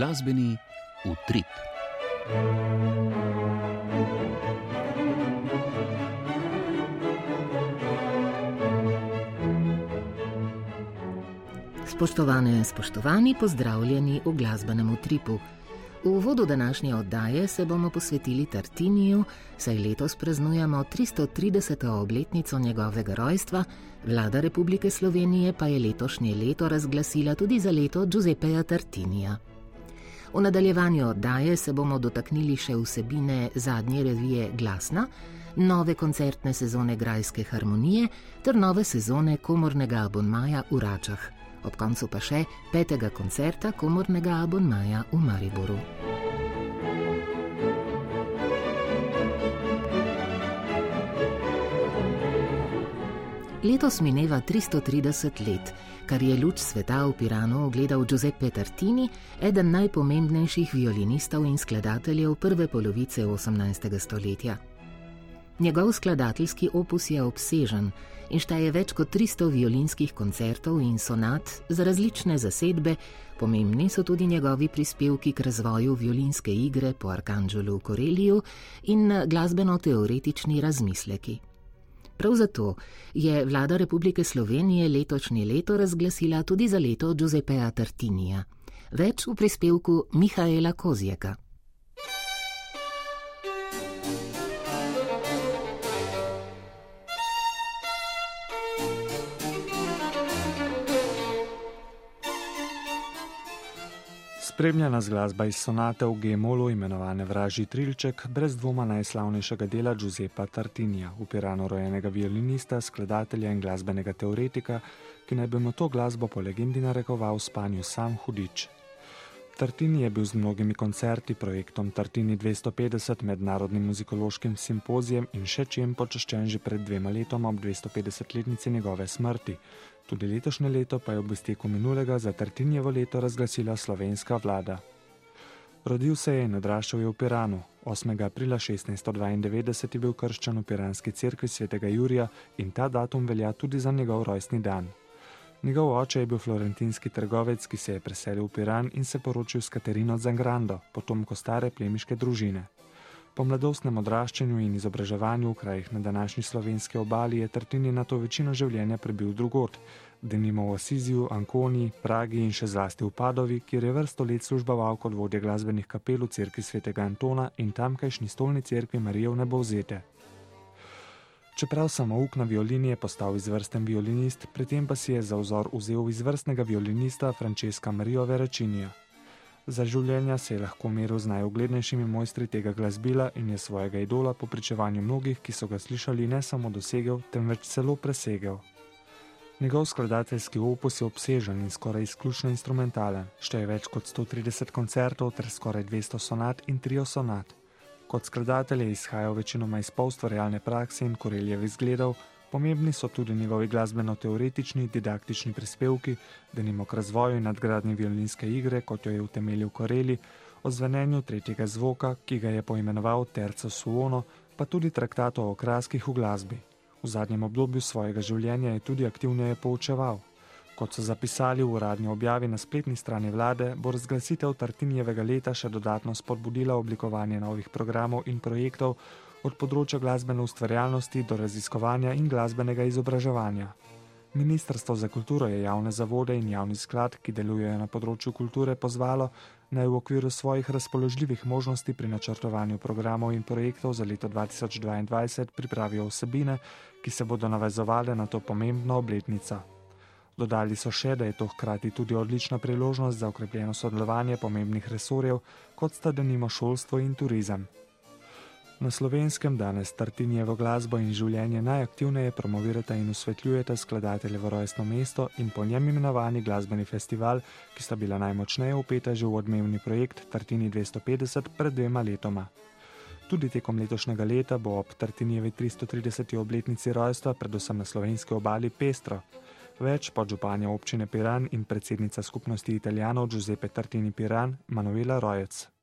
glasbeni utrip. Spoštovane, spoštovani, pozdravljeni v glasbenem utripu. V uvodu današnje oddaje se bomo posvetili Tartiniju, saj letos praznujemo 330. obletnico njegovega rojstva, vlada Republike Slovenije pa je letošnje leto razglasila tudi za leto Giuseppeja Tartinija. V nadaljevanju oddaje se bomo dotaknili še vsebine zadnje revije Glasna, nove koncertne sezone Grajske harmonije ter nove sezone komornega abonmaja v Račah ob koncu pa še petega koncerta komornega abonmaja v Mariboru. Letos mineva 330 let, kar je luč sveta v Piranu ogledal Giuseppe Tartini, eden najpomembnejših violinistov in skladateljev prve polovice 18. stoletja. Njegov skladateljski opus je obsežen in šteje več kot 300 violinskih koncertov in sonat za različne zasedbe, pomembni so tudi njegovi prispevki k razvoju violinske igre po Arkanželu v Koreliju in glasbeno-teoretični razmisleki. Prav zato je vlada Republike Slovenije letošnje leto razglasila tudi za leto Giuseppeja Tartinija. Več v prispevku Mihaela Kozjeka. Spremlja nas glasba iz sonate v G-molu imenovane Vražji trilček, brez dvoma najslavnejšega dela Giuseppa Tartinija, upirano rojenega violinista, skladatelja in glasbenega teoretika, ki naj bi mu to glasbo po legendi narekoval spanju sam hudič. Tartini je bil z mnogimi koncerti, projektom Tartini 250, mednarodnim muzikološkim simpozijem in še čem počaščen že pred dvema letoma ob 250-letnici njegove smrti. Tudi letošnje leto pa je ob izteku minulega za Tartinjevo leto razglasila slovenska vlada. Rodil se je in odraščal je v Piranu. 8. aprila 1692 je bil krščan v Piranski cerkvi svetega Jurija in ta datum velja tudi za njegov rojstni dan. Njegov oče je bil florentinski trgovec, ki se je preselil v Piran in se poročil s Katerino Zangrando, potomko stare plemiške družine. Po mladostnem odraščanju in izobraževanju v krajih na današnji slovenski obali je Tartini na to večino življenja prebil drugot, denimo v Asiziju, Ankoni, Pragi in še zlasti v Padovi, kjer je vrsto let služboval kot vodja glasbenih kapel v cerkvi svetega Antona in tamkajšnji stolni cerkvi Marije v nebovzete. Čeprav samouk na violini je postal izvrsten violinist, pri tem pa si je za vzor vzel izvrstnega violinista Francesca Mario Verečinija. Za življenja se je lahko meril z najuglednejšimi mojstri tega glasbila in je svojega idola po pričevanju mnogih, ki so ga slišali, ne samo dosegel, temveč celo presegel. Njegov skladateljski opus je obsežen in skoraj izključno instrumentalen, šteje več kot 130 koncertov ter skoraj 200 sonat in trio sonat. Kot skladatelj je izhajal večinoma iz polstva realne prakse in koreljevih zgledov, Pomembni so tudi njegovi glasbeno-teoretični didaktični prispevki, da nimo k razvoju in nadgradnji violinske igre, kot jo je utemeljil Koreli, o zvenenju tretjega zvoka, ki ga je poimenoval Terco Suono, pa tudi traktat o okraskih v glasbi. V zadnjem obdobju svojega življenja je tudi aktivneje poučeval. Kot so zapisali v uradni objavi na spletni strani vlade, bo razglasitev Tartinjevega leta še dodatno spodbudila oblikovanje novih programov in projektov, od področja glasbene ustvarjalnosti do raziskovanja in glasbenega izobraževanja. Ministrstvo za kulturo je javne zavode in javni sklad, ki delujejo na področju kulture, pozvalo naj v okviru svojih razpoložljivih možnosti pri načrtovanju programov in projektov za leto 2022 pripravijo vsebine, ki se bodo navezovale na to pomembno obletnico. Dodali so še, da je to hkrati tudi odlična priložnost za okrepljeno sodelovanje pomembnih resorjev, kot sta denimo šolstvo in turizem. Na slovenskem danes Tartinjevo glasbo in življenje najaktivneje promovirata in usvetljujeta skladateljevo rojstno mesto in po njem imenovani glasbeni festival, ki sta bila najmočneje upeta že v odmevni projekt Tartini 250 pred dvema letoma. Tudi tekom letošnjega leta bo ob Tartinjevi 330. obletnici rojstva predvsem na slovenski obali pestro. Več podžupanja občine Piran in predsednica skupnosti italijanov Giuseppe Tartini Piran, Manuela Rojec.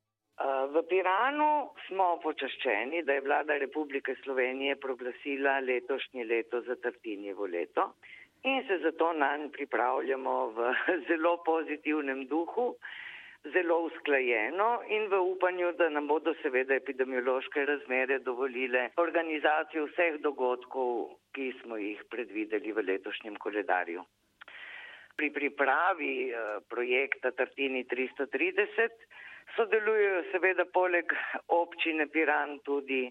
V Piranu smo počaščeni, da je vlada Republike Slovenije proglasila letošnje leto za Tartinjevo leto in se zato nanj pripravljamo v zelo pozitivnem duhu. zelo usklajeno in v upanju, da nam bodo seveda epidemiološke razmere dovolile organizacijo vseh dogodkov, ki smo jih predvideli v letošnjem koledarju. Pri pripravi eh, projekta Tartini 330 sodelujejo seveda poleg občine Piran tudi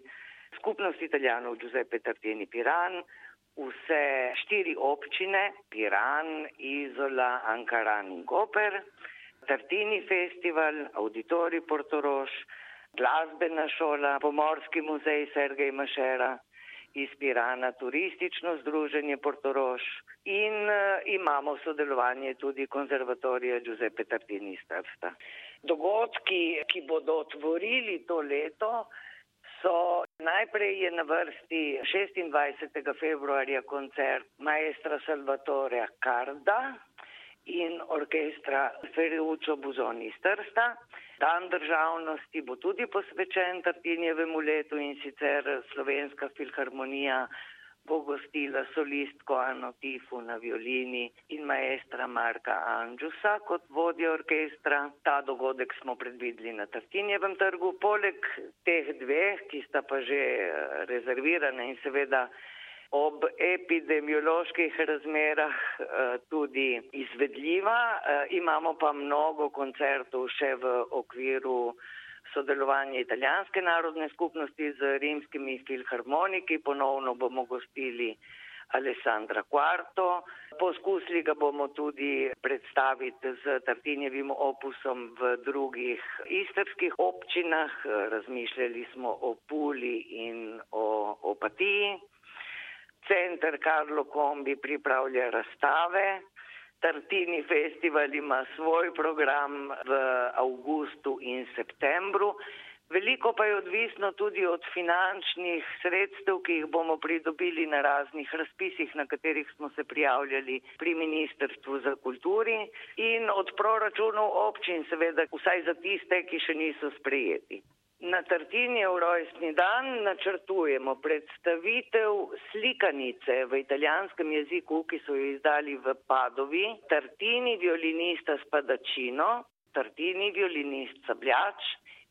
skupnost italijanov Giuseppe Tartini Piran, vse štiri občine, Piran, Izola, Ankaran in Koper, Tartini festival, auditori Portoroš, glasbena šola, pomorski muzej Sergej Mašera, iz Pirana turistično združenje Portoroš in uh, imamo sodelovanje tudi konzervatorija Giuseppe Tartini iz Trsta. Dogodki, ki bodo otvorili to leto, so najprej je na vrsti 26. februarja koncert maestra Salvatore Carda in orkestra Ferruccio Buzoni iz Trsta. Dan državnosti bo tudi posvečen Tartinjevemu letu in sicer Slovenska filharmonija bo gostila solistko Ano Tifu na violini in maestra Marka Anđusa kot vodja orkestra. Ta dogodek smo predvideli na Tartinjevem trgu. Poleg teh dveh, ki sta pa že eh, rezervirane in seveda ob epidemioloških razmerah eh, tudi izvedljiva, eh, imamo pa mnogo koncertov še v okviru sodelovanje italijanske narodne skupnosti z rimskimi filharmoniki, ponovno bomo gostili Alessandra Quarto. Poskusili ga bomo tudi predstaviti z Tartinjevim opusom v drugih istrskih občinah. Razmišljali smo o Puli in o Opatiji. Center Karlo Kombi pripravlja razstave. Tartini festival ima svoj program v avgustu in septembru. Veliko pa je odvisno tudi od finančnih sredstev, ki jih bomo pridobili na raznih razpisih, na katerih smo se prijavljali pri Ministrstvu za kulturi in od proračunov občin, seveda vsaj za tiste, ki še niso sprejeti. Na Tartinijev rojstni dan načrtujemo predstavitev slikanice v italijanskem jeziku, ki so jo izdali v Padovi, Tartini violinista Spadačino, Tartini violinist Sabljač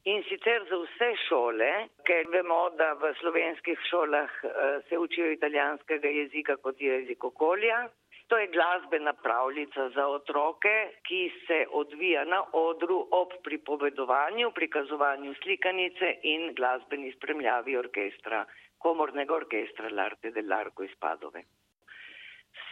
in sicer za vse šole, ker vemo, da v slovenskih šolah eh, se učijo italijanskega jezika kot jezik okolja. To je glasbena pravljica za otroke, ki se odvija na odru ob pripovedovanju, prikazovanju slikanice in glasbeni spremljavi orkestra, komornega orkestra Larte dell'Arco iz Padove.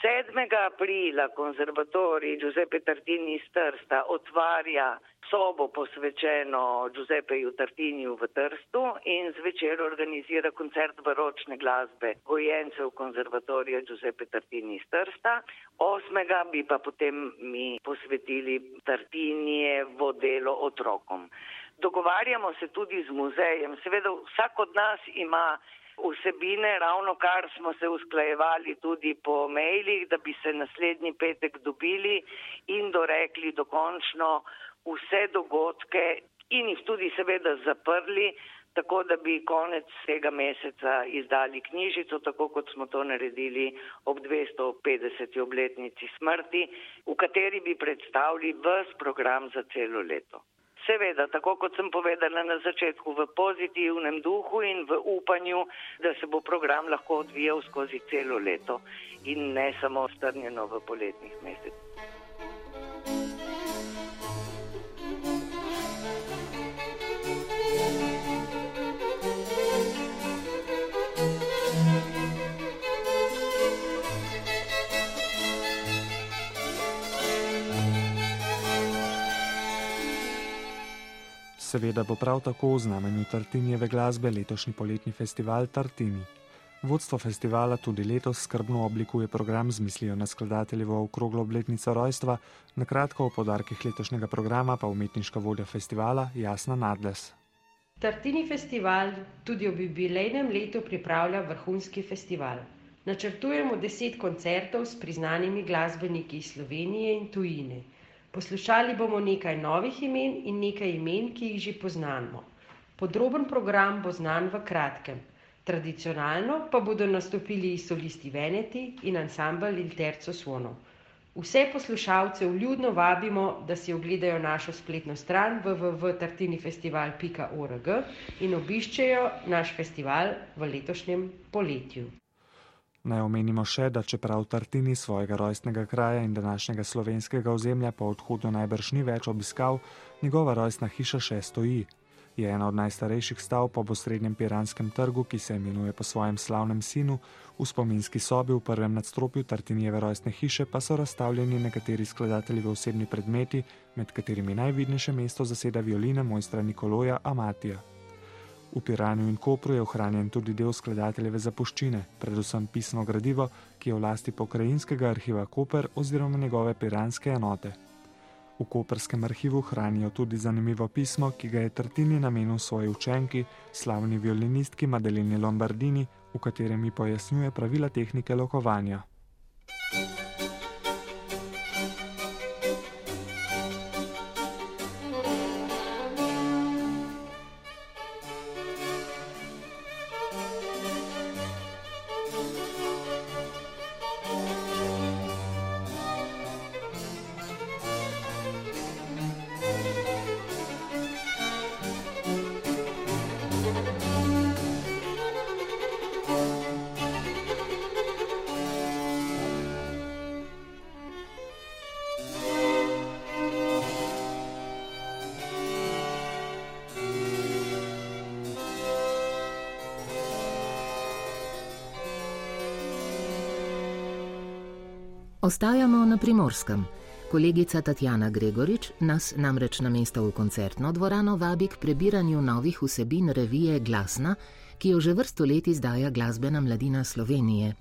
7. aprila konzervatorij Giuseppe Tartini iz Trsta otvarja sobo posvečeno Giuseppeju Tartiniju v Trstu in zvečer organizira koncert baročne glasbe gojencev konzervatorija Giuseppe Tartini iz Trsta. 8. bi pa potem mi posvetili Tartinijevo delo otrokom. Dogovarjamo se tudi z muzejem. Seveda vsak od nas ima vsebine, ravno kar smo se usklajevali tudi po mailih, da bi se naslednji petek dobili in dorekli dokončno vse dogodke in jih tudi seveda zaprli, tako da bi konec tega meseca izdali knjižico, tako kot smo to naredili ob 250. obletnici smrti, v kateri bi predstavili vse program za celo leto. Seveda, tako kot sem povedala na začetku, v pozitivnem duhu in v upanju, da se bo program lahko odvijal skozi celo leto in ne samo strnjeno v poletnih mesecih. Seveda bo prav tako v znamenju Tartinjeve glasbe letošnji poletni festival Tartini. Vodstvo festivala tudi letos skrbno oblikuje program z mislijo na skladateljevo okroglo obletnico rojstva, na kratko o podarkih letošnjega programa pa umetniška vodja festivala Jasna Nadles. Tartini festival tudi ob jubilejnem letu pripravlja vrhunski festival. Načrtujemo deset koncertov s priznanimi glasbeniki iz Slovenije in tujine. Poslušali bomo nekaj novih imen in nekaj imen, ki jih že poznamo. Podroben program bo znan v kratkem. Tradicionalno pa bodo nastopili solisti Veneti in ansambl Il Terzo Suono. Vse poslušalce vljudno vabimo, da si ogledajo našo spletno stran www.tartinifestival.org in obiščejo naš festival v letošnjem poletju. Naj omenimo še, da čeprav Tartini svojega rojstnega kraja in današnjega slovenskega ozemlja po odhodu najbrž ni več obiskal, njegova rojstna hiša še stoji je ena od najstarejših stavb po osrednjem Piranskem trgu, ki se imenuje po svojem slavnem sinu. V spominski sobi v prvem nadstropju Tartinijeve rojstne hiše pa so razstavljeni nekateri skladatelji osebni predmeti, med katerimi najvidnejše mesto zaseda violina mojstra Nikoloja Amatija. V Piranju in Kopru je ohranjen tudi del skladateljeve zapuščine, predvsem pisno gradivo, ki je v lasti pokrajinskega arhiva Koper oziroma njegove piranske enote. V Koperskem arhivu hranijo tudi zanimivo pismo, ki ga je Trtini namenil svoji učenki, slavni violinistki Madelini Lombardini, v katerem mi pojasnjuje pravila tehnike lokovanja. Ostajamo na primorskem. Kolegica Tatjana Gregorič nas namreč na mesto v koncertno dvorano vabi k prebiranju novih vsebin revije Glasna, ki jo že vrsto let izdaja glasbena mladina Slovenije.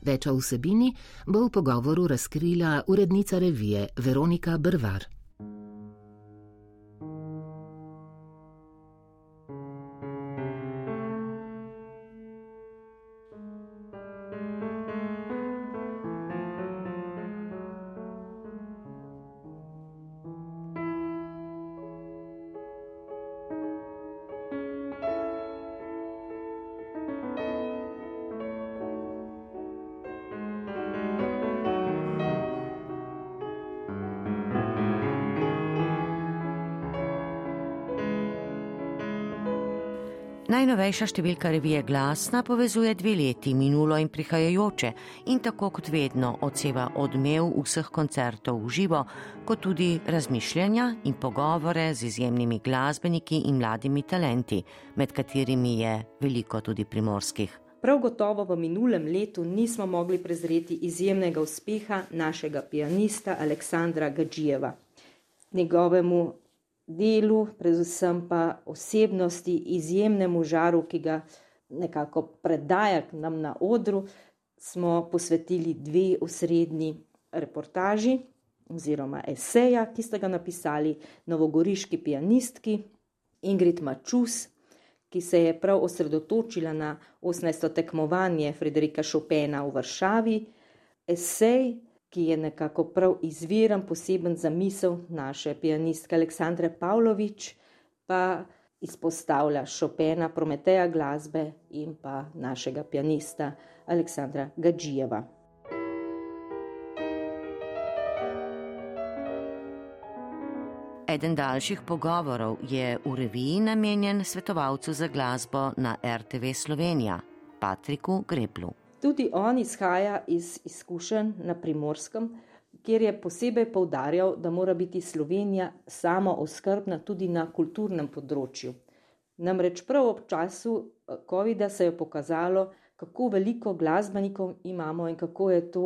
Več o vsebini bo v pogovoru razkrila urednica revije Veronika Brvar. Najnovejša številka revije Glasna povezuje dve leti, minulo in prihajajoče, in tako kot vedno odseva odmev vseh koncertov v živo, kot tudi razmišljanja in pogovore z izjemnimi glasbeniki in mladimi talenti, med katerimi je veliko tudi primorskih. Prav gotovo v minulem letu nismo mogli prezreti izjemnega uspeha našega pianista Aleksandra Gađijeva. Njegovemu delu, predvsem pa osebnosti, izjemnemu žaru, ki ga nekako predaja nam na odru, smo posvetili dve osrednji reportaži oziroma eseja, ki sta ga napisali novogoriški pianistki Ingrid Mačus, ki se je prav osredotočila na 18. tekmovanje Frederika Chopina v Varšavi, esej, ki je nekako prav izviren, poseben za misel naše pianistke Aleksandre Pavlović, pa izpostavlja Chopina, Prometeja glasbe in pa našega pianista Aleksandra Gađijeva. Eden daljših pogovorov je v reviji namenjen svetovalcu za glasbo na RTV Slovenija, Patriku Greplu. Tudi on izhaja iz izkušenj na primorskem, kjer je posebej povdarjal, da mora biti Slovenija samo oskrbna tudi na kulturnem področju. Namreč prav ob času eh, COVID-a se je pokazalo, kako veliko glasbenikov imamo in kako je to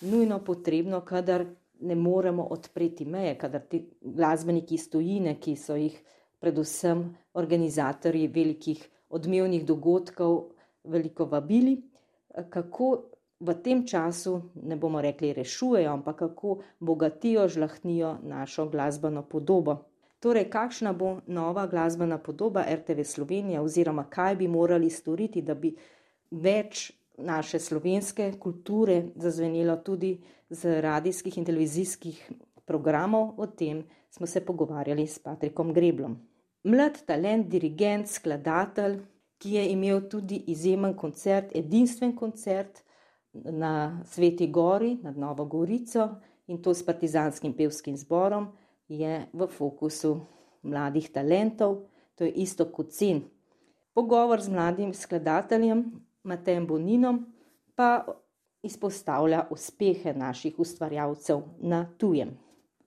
nujno potrebno, kadar ne moremo odpreti meje, kadar ti glasbeniki iz tujine, ki so jih predvsem organizatorji velikih odmevnih dogodkov veliko vabili kako v tem času, ne bomo rekli, rešujejo, ampak kako bogatijo, žlahnijo našo glasbeno podobo. Torej, kakšna bo nova glasbena podoba RTV Slovenije, oziroma kaj bi morali storiti, da bi več naše slovenske kulture zazvenelo tudi z radijskih in televizijskih programov, o tem smo se pogovarjali s Patrikom Greblom. Mlad talent, dirigent, skladatelj, ki je imel tudi izjemen koncert, edinstven koncert na Sveti Gori nad Novo Gorico in to s partizanskim pevskim zborom, je v fokusu mladih talentov, to je isto kot sin. Pogovor z mladim skladateljem Matejem Boninom pa izpostavlja uspehe naših ustvarjalcev na tujem.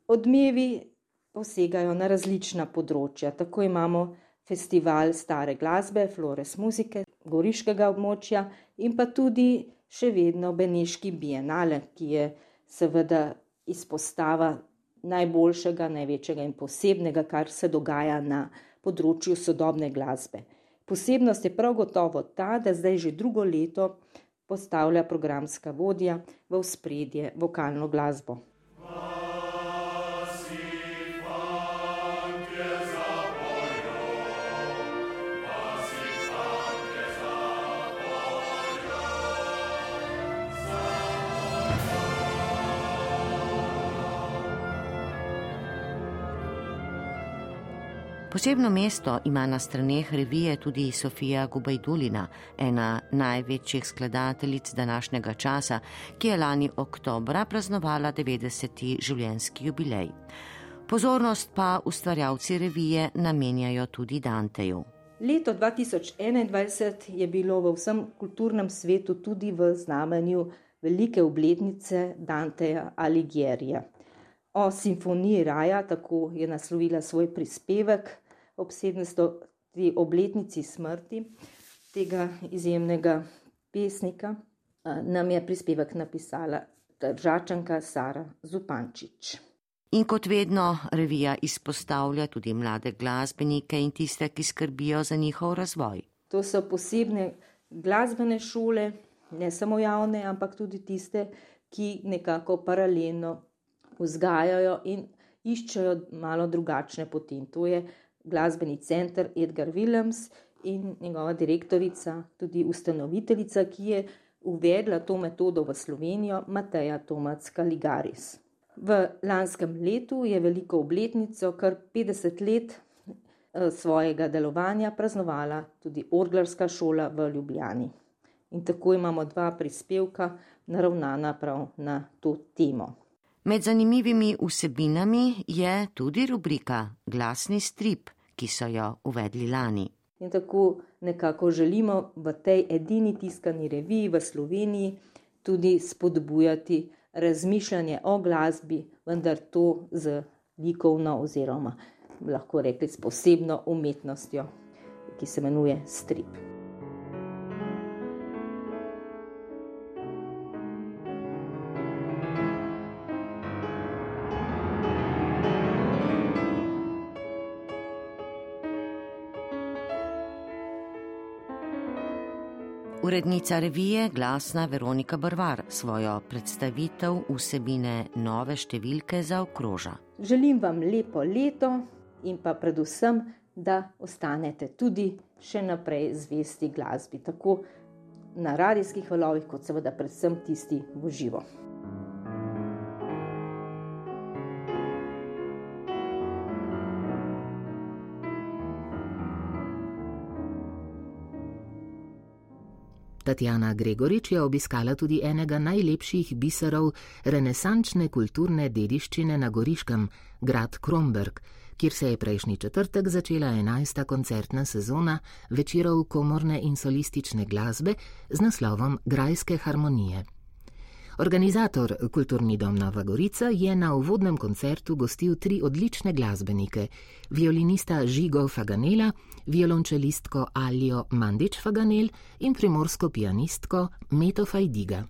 Odmevi posegajo na različna področja. Tako imamo festival stare glasbe, Flores muzike, goriškega območja in pa tudi še vedno Beneški bienale, ki je seveda izpostava najboljšega, največjega in posebnega, kar se dogaja na področju sodobne glasbe. Posebnost je prav gotovo ta, da zdaj že drugo leto postavlja programska vodja v spredje vokalno glasbo. Posebno mesto ima na straneh revije tudi Sofija Gubajdulina, ena največjih skladateljic današnjega časa, ki je lani oktobra praznovala 90. življenjski jubilej. Pozornost pa ustvarjalci revije namenjajo tudi Danteju. Leto 2021 je bilo v vsem kulturnem svetu tudi v znamenju velike obletnice Danteja Aligierija. O simfoniji Raja, tako je naslovila svoj prispevek ob 700. obletnici smrti tega izjemnega pesnika, nam je prispevek napisala državčanka Sara Zupančič. In kot vedno, revija izpostavlja tudi mlade glasbenike in tiste, ki skrbijo za njihov razvoj. To so posebne glasbene šole, ne samo javne, ampak tudi tiste, ki nekako paralelno vzgajajo in iščejo malo drugačne poti. To je glasbeni center Edgar Willems in njegova direktorica, tudi ustanoviteljica, ki je uvedla to metodo v Slovenijo, Mateja Tomac Kaligaris. V lanskem letu je veliko obletnico, kar 50 let eh, svojega delovanja praznovala tudi Orglarska šola v Ljubljani. In tako imamo dva prispevka, naravnana prav na to temo. Med zanimivimi vsebinami je tudi rubrika Glasni strip, ki so jo uvedli lani. In tako nekako želimo v tej edini tiskani reviji v Sloveniji tudi spodbujati razmišljanje o glasbi, vendar to z likovno oziroma lahko rekli s posebno umetnostjo, ki se imenuje strip. Urednica revije Glasna Veronika Brvar svojo predstavitev vsebine nove številke zaokroža. Želim vam lepo leto in pa predvsem, da ostanete tudi še naprej zvesti glasbi, tako na radijskih valovih, kot seveda predvsem tisti v živo. Tatjana Gregorič je obiskala tudi enega najlepših biserov renesančne kulturne dediščine na Goriškem, grad Kromberg, kjer se je prejšnji četrtek začela enajsta koncertna sezona večerov komorne in solistične glasbe z naslovom Grajske harmonije. Organizator Kulturni dom Nova Gorica je na uvodnem koncertu gostil tri odlične glasbenike: violinista Žigo Faganela, violončelistko Aljo Mandič Faganel in primorsko pianistko Meto Fajdiga.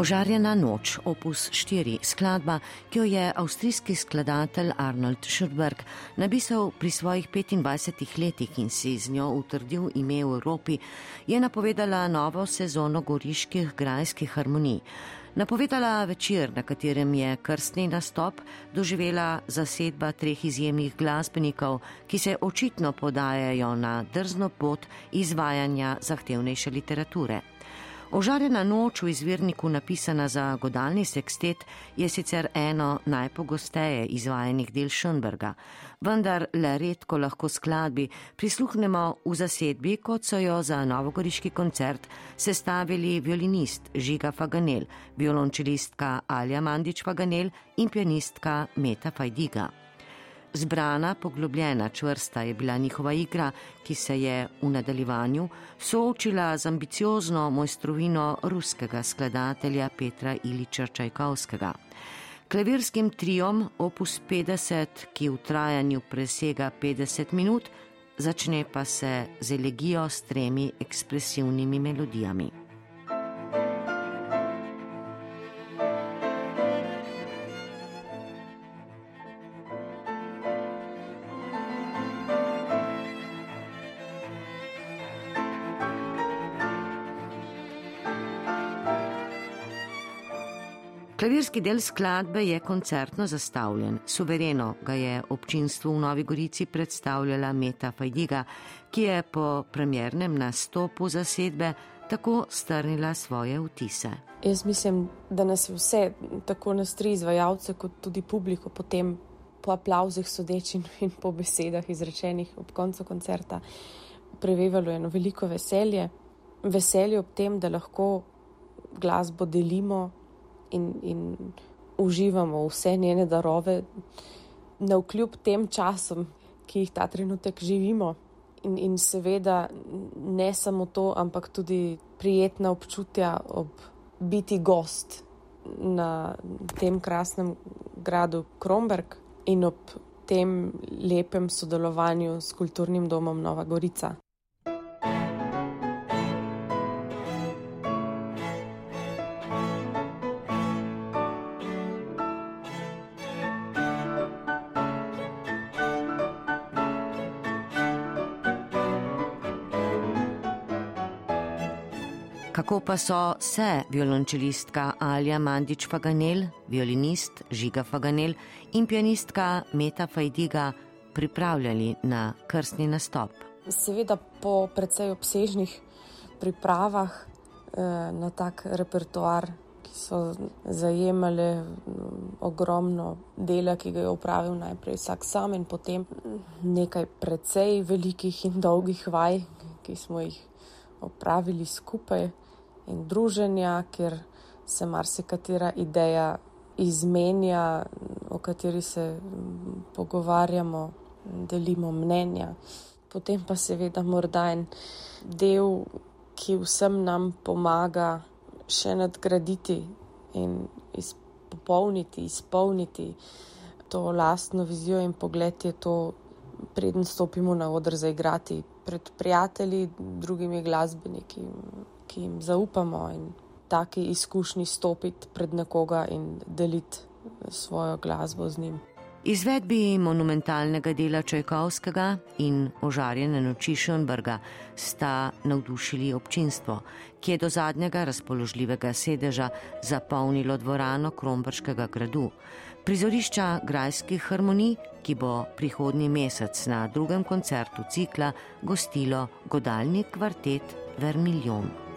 Ožarjena noč, opus 4, skladba, ki jo je avstrijski skladatelj Arnold Schurberg napisal pri svojih 25 letih in si z njo utrdil ime v Evropi, je napovedala novo sezono goriških grajskih harmonij. napovedala večer, na katerem je krstni nastop doživela zasedba treh izjemnih glasbenikov, ki se očitno podajajo na drzno pot izvajanja zahtevnejše literature. Ožarjena noč v izvirniku napisana za godalni sekstet je sicer eno najpogosteje izvajanih del Schönberga, vendar le redko lahko skladbi prisluhnemo v zasedbi, kot so jo za novogoriški koncert sestavili violinist Žiga Faganel, violončelistka Alja Mandič Faganel in pianistka Meta Fajdiga. Zbrana, poglobljena, čvrsta je bila njihova igra, ki se je v nadaljevanju soočila z ambiciozno mojstrovino ruskega skladatelja Petra Iliča Čajkovskega. Klavirskim trijom opus 50, ki v trajanju presega 50 minut, začne pa se z elegijo s tremi ekspresivnimi melodijami. Klavirski del skladbe je koncertno zastavljen. Suvereno ga je občinstvu v Novi Gorici predstavljala Meta Fajdiga, ki je po premjernem nastopu zasedbe tako strnila svoje vtise. Jaz mislim, da nas je vse, tako nas tri izvajalce, kot tudi publiko, potem po aplauzih sodeč in po besedah izrečenih ob koncu koncerta, prevevalo eno veliko veselje. Veselje ob tem, da lahko glasbo delimo in, in uživamo vse njene darove, na vkljub tem časom, ki jih ta trenutek živimo. In, in seveda ne samo to, ampak tudi prijetna občutja ob biti gost na tem krasnem gradu Kromberg in ob tem lepem sodelovanju s kulturnim domom Nova Gorica. Kako pa so se violončelistka Alja Mandič Faganel, violinist Žiga Faganel in pianistka Meta Fajdiga pripravljali na krstni nastop? Seveda po precej obsežnih pripravah eh, na tak repertoar, ki so zajemale mm, ogromno dela, ki ga je upravil najprej vsak sam in potem nekaj precej velikih in dolgih vaj, ki smo jih opravili skupaj in druženja, kjer se marsikatera ideja izmenja, o kateri se pogovarjamo, delimo mnenja. Potem pa seveda morda en del, ki vsem nam pomaga še nadgraditi in izpopolniti, izpolniti to lastno vizijo in pogled je to, preden stopimo na odr za igrati pred prijatelji, drugimi glasbeniki, ki jim zaupamo in taki izkušnji stopiti pred nekoga in deliti svojo glasbo z njim. Izvedbi monumentalnega dela Čajkovskega in ožarjene noči Šönberga sta navdušili občinstvo, ki je do zadnjega razpoložljivega sedeža zapolnilo dvorano Krombrškega gradu. Prizorišča grajskih harmonij, ki bo prihodnji mesec na drugem koncertu cikla gostilo godalni kvartet Vermilion.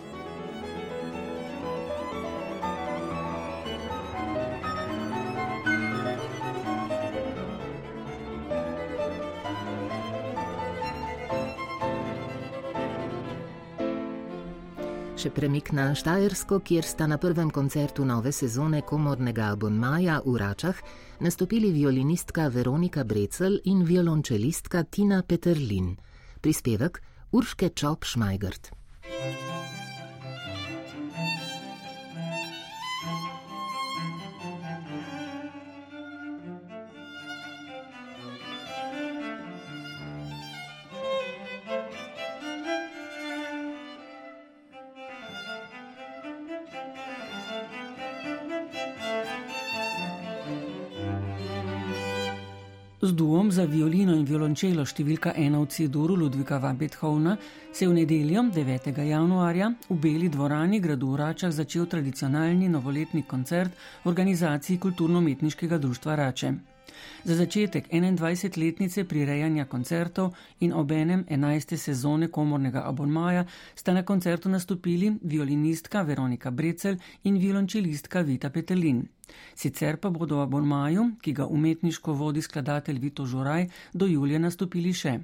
Še premik na Štajersko, kjer sta na prvem koncertu nove sezone komornega abonmaja v Račah nastopili violinistka Veronika Brecel in violončelistka Tina Peterlin. Prispevek Urške Čop Šmajgrt. Z duom za violino in violončelo številka ena v C-duru Ludvika van Beethovna se je v nedeljo 9. januarja v Beli dvorani gradu Račah začel tradicionalni novoletni koncert v organizaciji Kulturno-umetniškega društva Rače. Za začetek 21-letnice prirejanja koncertov in obenem 11. sezone komornega abonmaja sta na koncertu nastopili violinistka Veronika Brecel in violončelistka Vita Petelin. Sicer pa bodo v abonmaju, ki ga umetniško vodi skladatelj Vito Žuraj, do julija nastopili še.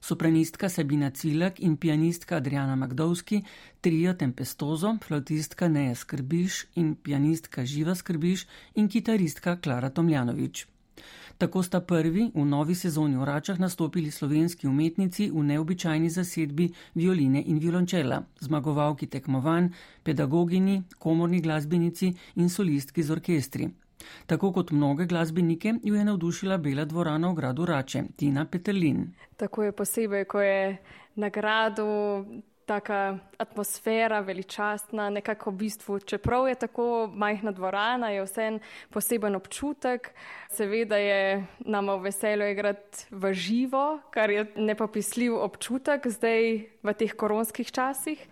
Sopranistka Sabina Cilak in pianistka Adriana Magdovski, trio Tempestozo, flautistka Neja Skrbiš in pianistka Živa Skrbiš in kitaristka Klara Tomljanovič. Tako sta prvi v novi sezoni v Račah nastopili slovenski umetnici v neobičajni zasedbi violine in violončela, zmagovalki tekmovanj, pedagogini, komorni glasbenici in solistki z orkestri. Tako kot mnoge glasbenike, jo je navdušila Bela dvorana v gradu Rače, Tina Petelin. Tako je posebej, ko je nagrado taka atmosfera, veličastna, nekako v bistvu, čeprav je tako majhna dvorana, je vse en poseben občutek. Seveda je nama v veselju igrati v živo, kar je nepopisljiv občutek zdaj v teh koronskih časih.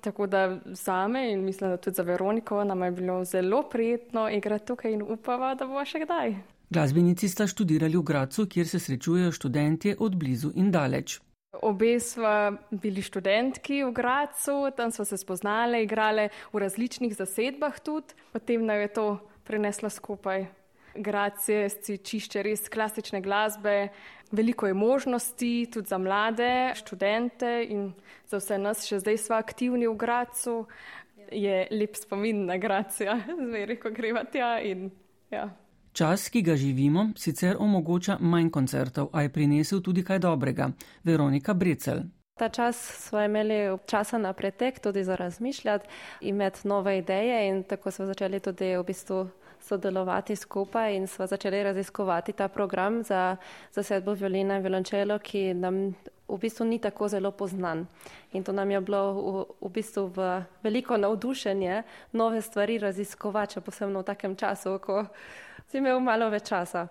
Tako da za me in mislim, da tudi za Veroniko nam je bilo zelo prijetno igrati tukaj in upava, da bo še kdaj. Glasbenici sta študirali v Gracu, kjer se srečujejo študentje od blizu in daleč. Obe smo bili študentki v Gracu, tam smo se spoznali, igrali v različnih zasedbah tudi, potem nam je to prineslo skupaj. Grac je čišče res klasične glasbe, veliko je možnosti tudi za mlade študente in za vse nas, še zdaj smo aktivni v Gracu, je lep spomin na Gracija, zveri, ko greva tja in ja. Čas, ki ga živimo, sicer omogoča manj koncertov, a je prinesel tudi kaj dobrega. Veronika Brecel. Ta čas smo imeli časa na pretek, tudi za razmišljati, imeti nove ideje in tako smo začeli tudi v bistvu sodelovati skupaj in smo začeli raziskovati ta program za zasedbo violina in violončelo, ki nam v bistvu ni tako zelo poznan. In to nam je bilo v, v bistvu v veliko navdušenje nove stvari raziskovati, posebno v takem času, ko si imel malo več časa.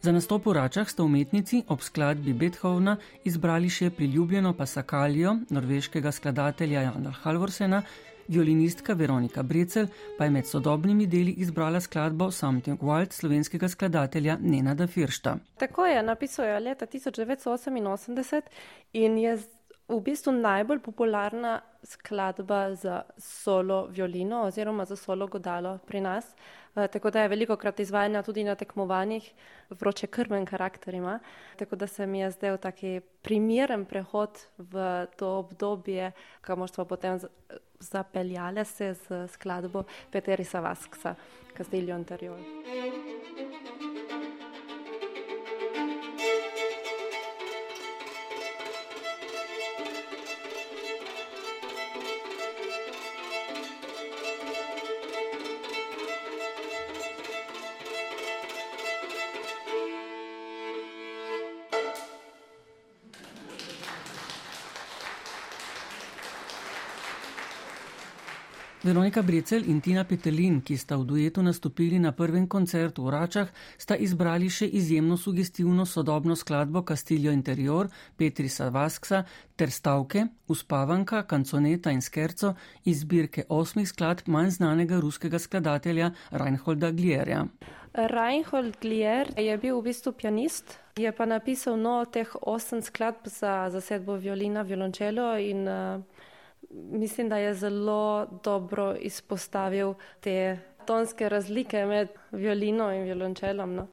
Za nastop v Račah sta umetnici ob skladbi Beethovna izbrali še priljubljeno pasakalijo norveškega skladatelja Jana Halvorsena, Violinistka Veronika Brecel pa je med sodobnimi deli izbrala skladbo Something Wild slovenskega skladatelja Nenada Firšta. Tako je, napisal je leta 1988 in je v bistvu najbolj popularna skladba za solo violino oziroma za solo godalo pri nas. Eh, tako da je veliko krat izvajanja tudi na tekmovanjih, vroče krmen karakter ima. Tako da se mi je zdel taki primeren prehod v to obdobje, kamor smo potem zapeljale se z skladbo Peterisa Vasksa, Castillo Anterior. Veronika Brecel in Tina Petelin, ki sta v duetu nastopili na prvem koncertu v Račah, sta izbrali še izjemno sugestivno sodobno skladbo Castillo Interior Petrisa Vasksa ter stavke Uspavanka, Kanconeta in Skerco iz zbirke osmih skladb manj znanega ruskega skladatelja Reinholda Glierja. Reinhold Glier je bil v bistvu pianist, je pa napisal no teh osem skladb za zasedbo violina, violončelo in uh, mislim, da je zelo dobro izpostavil te tonske razlike med violino in violončelom. No.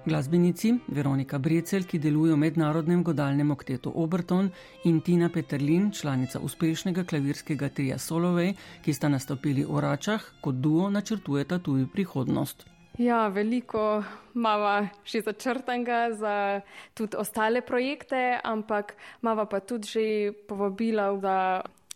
Glasbenici Veronika Brecel, ki deluje v mednarodnem godalnem oktetu Oberton, in Tina Peterlin, članica uspešnega klavirskega trija Solovej, ki sta nastopili v Račah, kot duo načrtujeta tudi prihodnost. Ja, veliko imamo že začrtanega za tudi ostale projekte, ampak imamo pa tudi že povabila za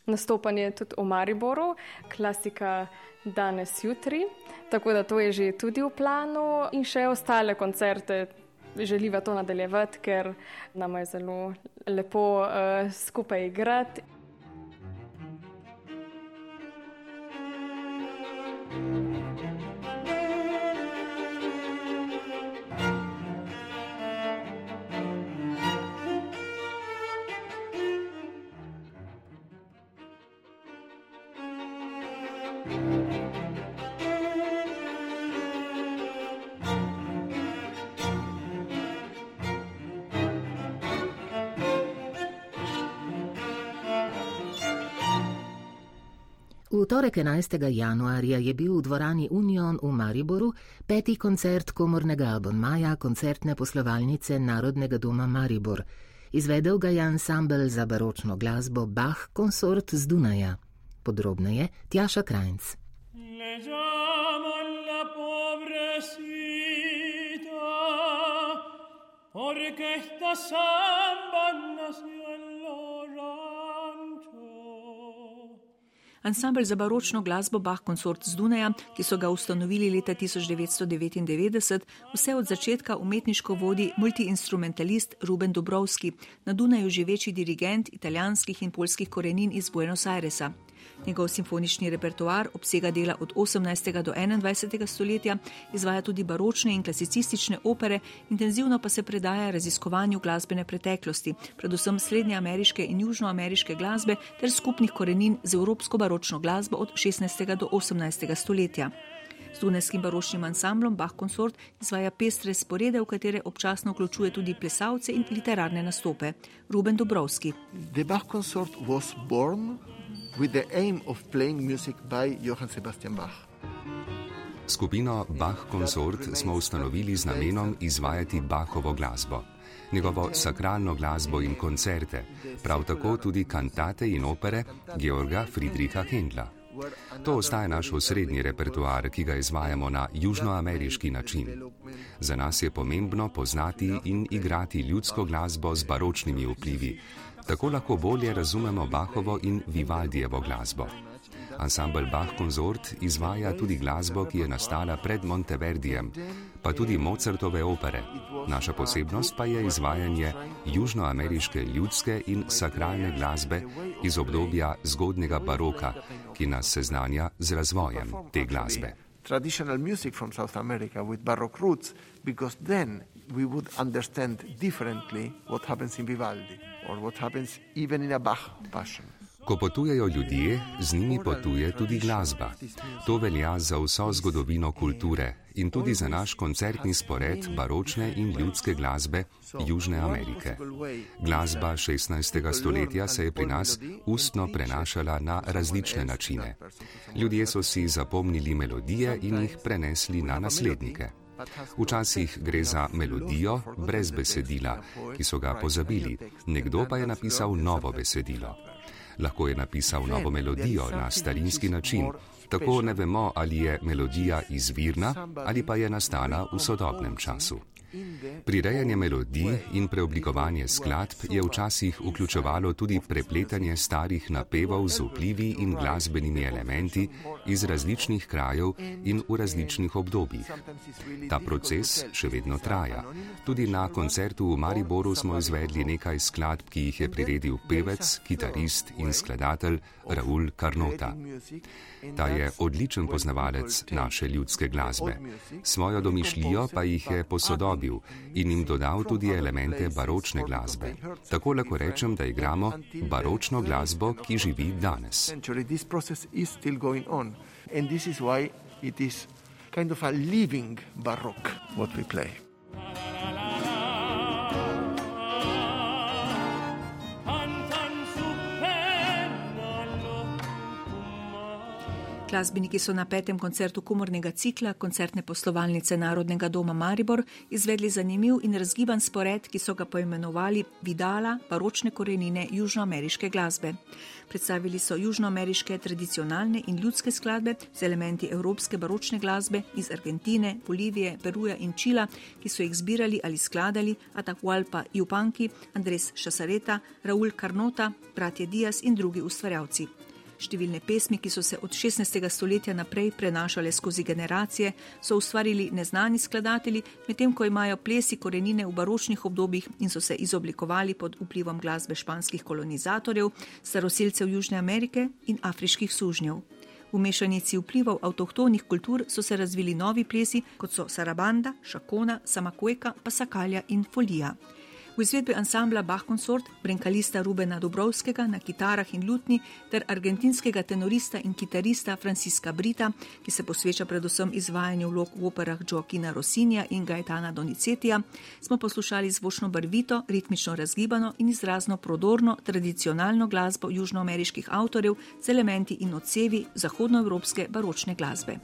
nastopanje tudi v Mariboru, klasika danes, jutri. Tako da to je že tudi v planu in še ostale koncerte. Želiva to nadaljevati, ker nam je zelo lepo uh, skupaj igrati. Torek 11. januarja je bil v dvorani Union v Mariboru peti koncert komornega abonmaja koncertne poslovalnice Narodnega doma Maribor. Izvedel ga je ansambl za baročno glasbo Bach Consort z Dunaja. Podrobneje Tjaša Krajnc. Porque esta samba nació Ansambl za baročno glasbo Bach Consort z Dunaja, ki so ga ustanovili leta 1999, vse od začetka umetniško vodi multiinstrumentalist Ruben Dobrovski, na Dunaju živeči dirigent italijanskih in polskih korenin iz Buenos Airesa. Njegov simfonični repertoar obsega dela od 18. do 21. stoletja, izvaja tudi baročne in klasicistične opere, intenzivno pa se predaja raziskovanju glasbene preteklosti, predvsem srednjeameriške in južnoameriške glasbe ter skupnih korenin z evropsko baročno glasbo od 16. do 18. stoletja. Z Dunajskim baročnim ansamblom Bach Consort izvaja pestre sporede, v katere občasno vključuje tudi plesalce in literarne nastope. Ruben Dobrovski. The Bach Consort was born with the aim of playing music by Johann Sebastian Bach. Skupino Bach Consort smo ustanovili z namenom izvajati Bachovo glasbo, njegovo sakralno glasbo in koncerte, prav tako tudi kantate in opere Georga Friedricha Hendla. To ostaje naš osrednji repertoar, ki ga izvajamo na južnoameriški način. Za nas je pomembno poznati in igrati ljudsko glasbo z baročnimi vplivi, Tako lahko bolje razumemo Bahovo in Vivaldijevo glasbo. Ansambl Bach Consort izvaja tudi glasbo, ki je nastala pred Monteverdijem, pa tudi Mozartove opere. Naša posebnost pa je izvajanje južnoameriške ljudske in sakralne glasbe iz obdobja zgodnega baroka, ki nas seznanja z razvojem te glasbe. Traditional music from South America with baroque roots, because then we would understand differently what happens in Vivaldi Ko potujejo ljudje, z njimi potuje tudi glasba. To velja za vso zgodovino kulture in tudi za naš koncertni spored baročne in ljudske glasbe Južne Amerike. Glasba 16. stoletja se je pri nas ustno prenašala na različne načine. Ljudje so si zapomnili melodije in jih prenesli na naslednike. Včasih gre za melodijo brez besedila, ki so ga pozabili, nekdo pa je napisal novo besedilo. Lahko je napisal novo melodijo na starinski način, tako ne vemo, ali je melodija izvirna ali pa je nastala v sodobnem času. Prirejanje melodij in preoblikovanje skladb je včasih vključevalo tudi prepletanje starih napevov z vplivi in glasbenimi elementi iz različnih krajev in v različnih obdobjih. Ta proces še vedno traja. Tudi na koncertu v Mariboru smo izvedli nekaj skladb, ki jih je priredil pevec, kitarist in skladatelj Raul Karnota. Ta je odličen poznavalec naše ljudske glasbe. Svojo domišljijo pa jih je posodobil in jim dodal tudi elemente baročne glasbe. Tako lahko rečem, da igramo baročno glasbo, ki živi danes. Kind of a living baroque, what we play. Glasbeniki so na petem koncertu komornega cikla koncertne poslovalnice Narodnega doma Maribor izvedli zanimiv in razgiban spored, ki so ga poimenovali Vidala, baročne korenine južnoameriške glasbe. Predstavili so južnoameriške tradicionalne in ljudske skladbe z elementi evropske baročne glasbe iz Argentine, Bolivije, Peruja in Čila, ki so jih zbirali ali skladali Atahualpa Jupanki, Andres Šasareta, Raul Carnota, bratje Diaz in drugi ustvarjalci. Številne pesmi, ki so se od 16. stoletja naprej prenašale skozi generacije, so ustvarili neznani skladatelji, medtem ko imajo plesi korenine v baročnih obdobjih in so se izoblikovali pod vplivom glasbe španskih kolonizatorjev, staroseljcev Južne Amerike in afriških sužnjev. V mešanici vplivov avtohtonih kultur so se razvili novi plesi, kot so sarabanda, šakona, samakueka, pasakalja in folija. V izvedbi ansambla Bach Consort, brenkalista Rubena Dobrovskega na kitarah in lutni ter argentinskega tenorista in kitarista Franciska Brita, ki se posveča predvsem izvajanju vlog v operah Joaquina Rosinja in Gaetana Donizetija, smo poslušali zvočno barvito, ritmično razgibano in izrazno prodorno tradicionalno glasbo južnoameriških avtorjev z elementi in odsevi zahodnoevropske baročne glasbe.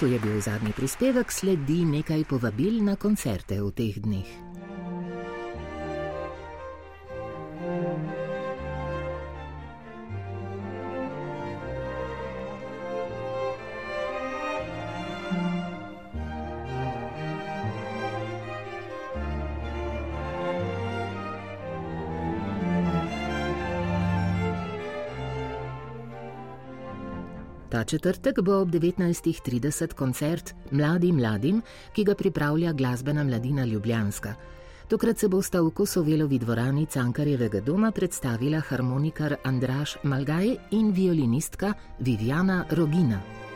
To je bil zadnji prispevek, sledi nekaj povabil na koncerte v teh dneh. Četrtek bo ob 19.30 koncert Mladi mladim, ki ga pripravlja glasbena mladina Ljubljanska. Tokrat se bosta v Kosovelovi dvorani Cankarjevega doma predstavila harmonikar Andraš Malgaj in violinistka Viviana Rogina.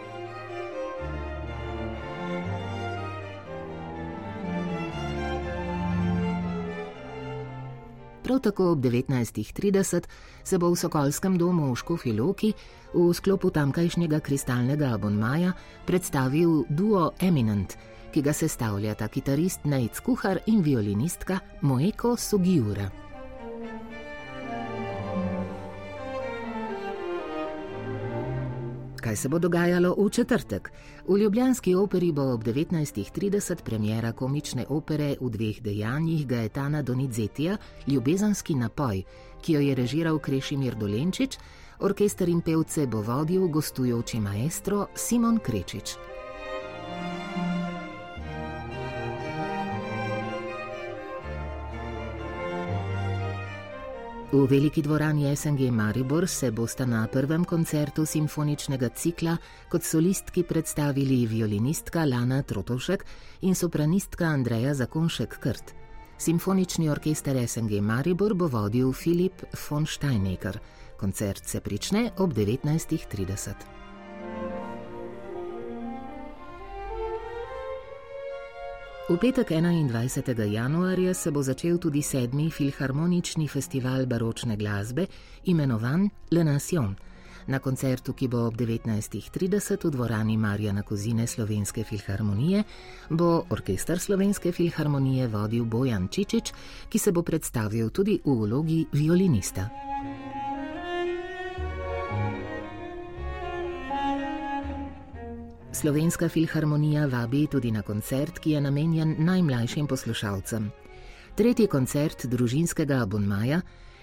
Prav tako ob 19.30 se bo v Sokolskem domu v Škofiloki v sklopu tamkajšnjega kristalnega abonmaja predstavil duo Eminent, ki ga sestavljata kitarist Nejc Kuhar in violinistka Moeko Sugiura. Kaj se bo dogajalo v četrtek? V Ljubljanski operi bo ob 19.30 premjera komične opere v dveh dejanjih Gaetana Donizetija Ljubezanski napoj, ki jo je režiral Krešimir Dolenčič, orkester in pevce bo vodil gostujoči maestro Simon Krečič. V veliki dvorani SNG Maribor se bosta na prvem koncertu simfoničnega cikla kot solistki predstavili violinistka Lana Trotovšek in sopranistka Andreja Zakonšek Krt. Simfonični orkester SNG Maribor bo vodil Filip von Steinecker. Koncert se prične ob 19.30. V petek 21. januarja se bo začel tudi sedmi filharmonični festival baročne glasbe, imenovan Le Nation. Na koncertu, ki bo ob 19.30 v dvorani Marjana Kozine Slovenske filharmonije, bo orkester Slovenske filharmonije vodil Bojan Čičič, ki se bo predstavil tudi v vlogi violinista. Slovenska filharmonija vabi tudi na koncert, ki je namenjen najmlajšim poslušalcem. Tretji koncert družinskega abonmaja,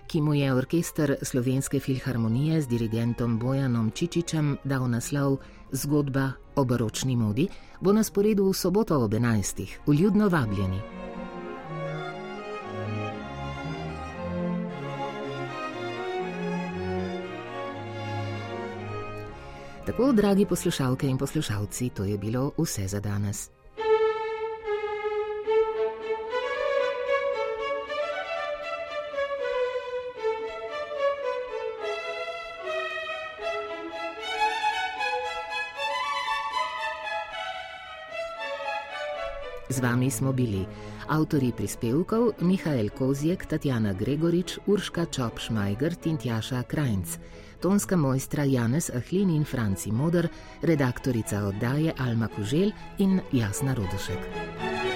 ki mu je orkester Slovenske filharmonije z dirigentom Bojanom Čičičem dal naslov Zgodba o baročni modi, bo na sporedu v soboto ob 11. vljudno vabljeni. Tako, dragi poslušalke in poslušalci, to je bilo vse za danes. Z vami smo bili avtori prispevkov Mihajl Kozjek, Tatjana Gregorič, Urška Čop-Šmajger in Tjaša Krajnc, tonska mojstra Janez Ahlin in Franci Modr, redaktorica oddaje Alma Kužel in Jasna Rodošek.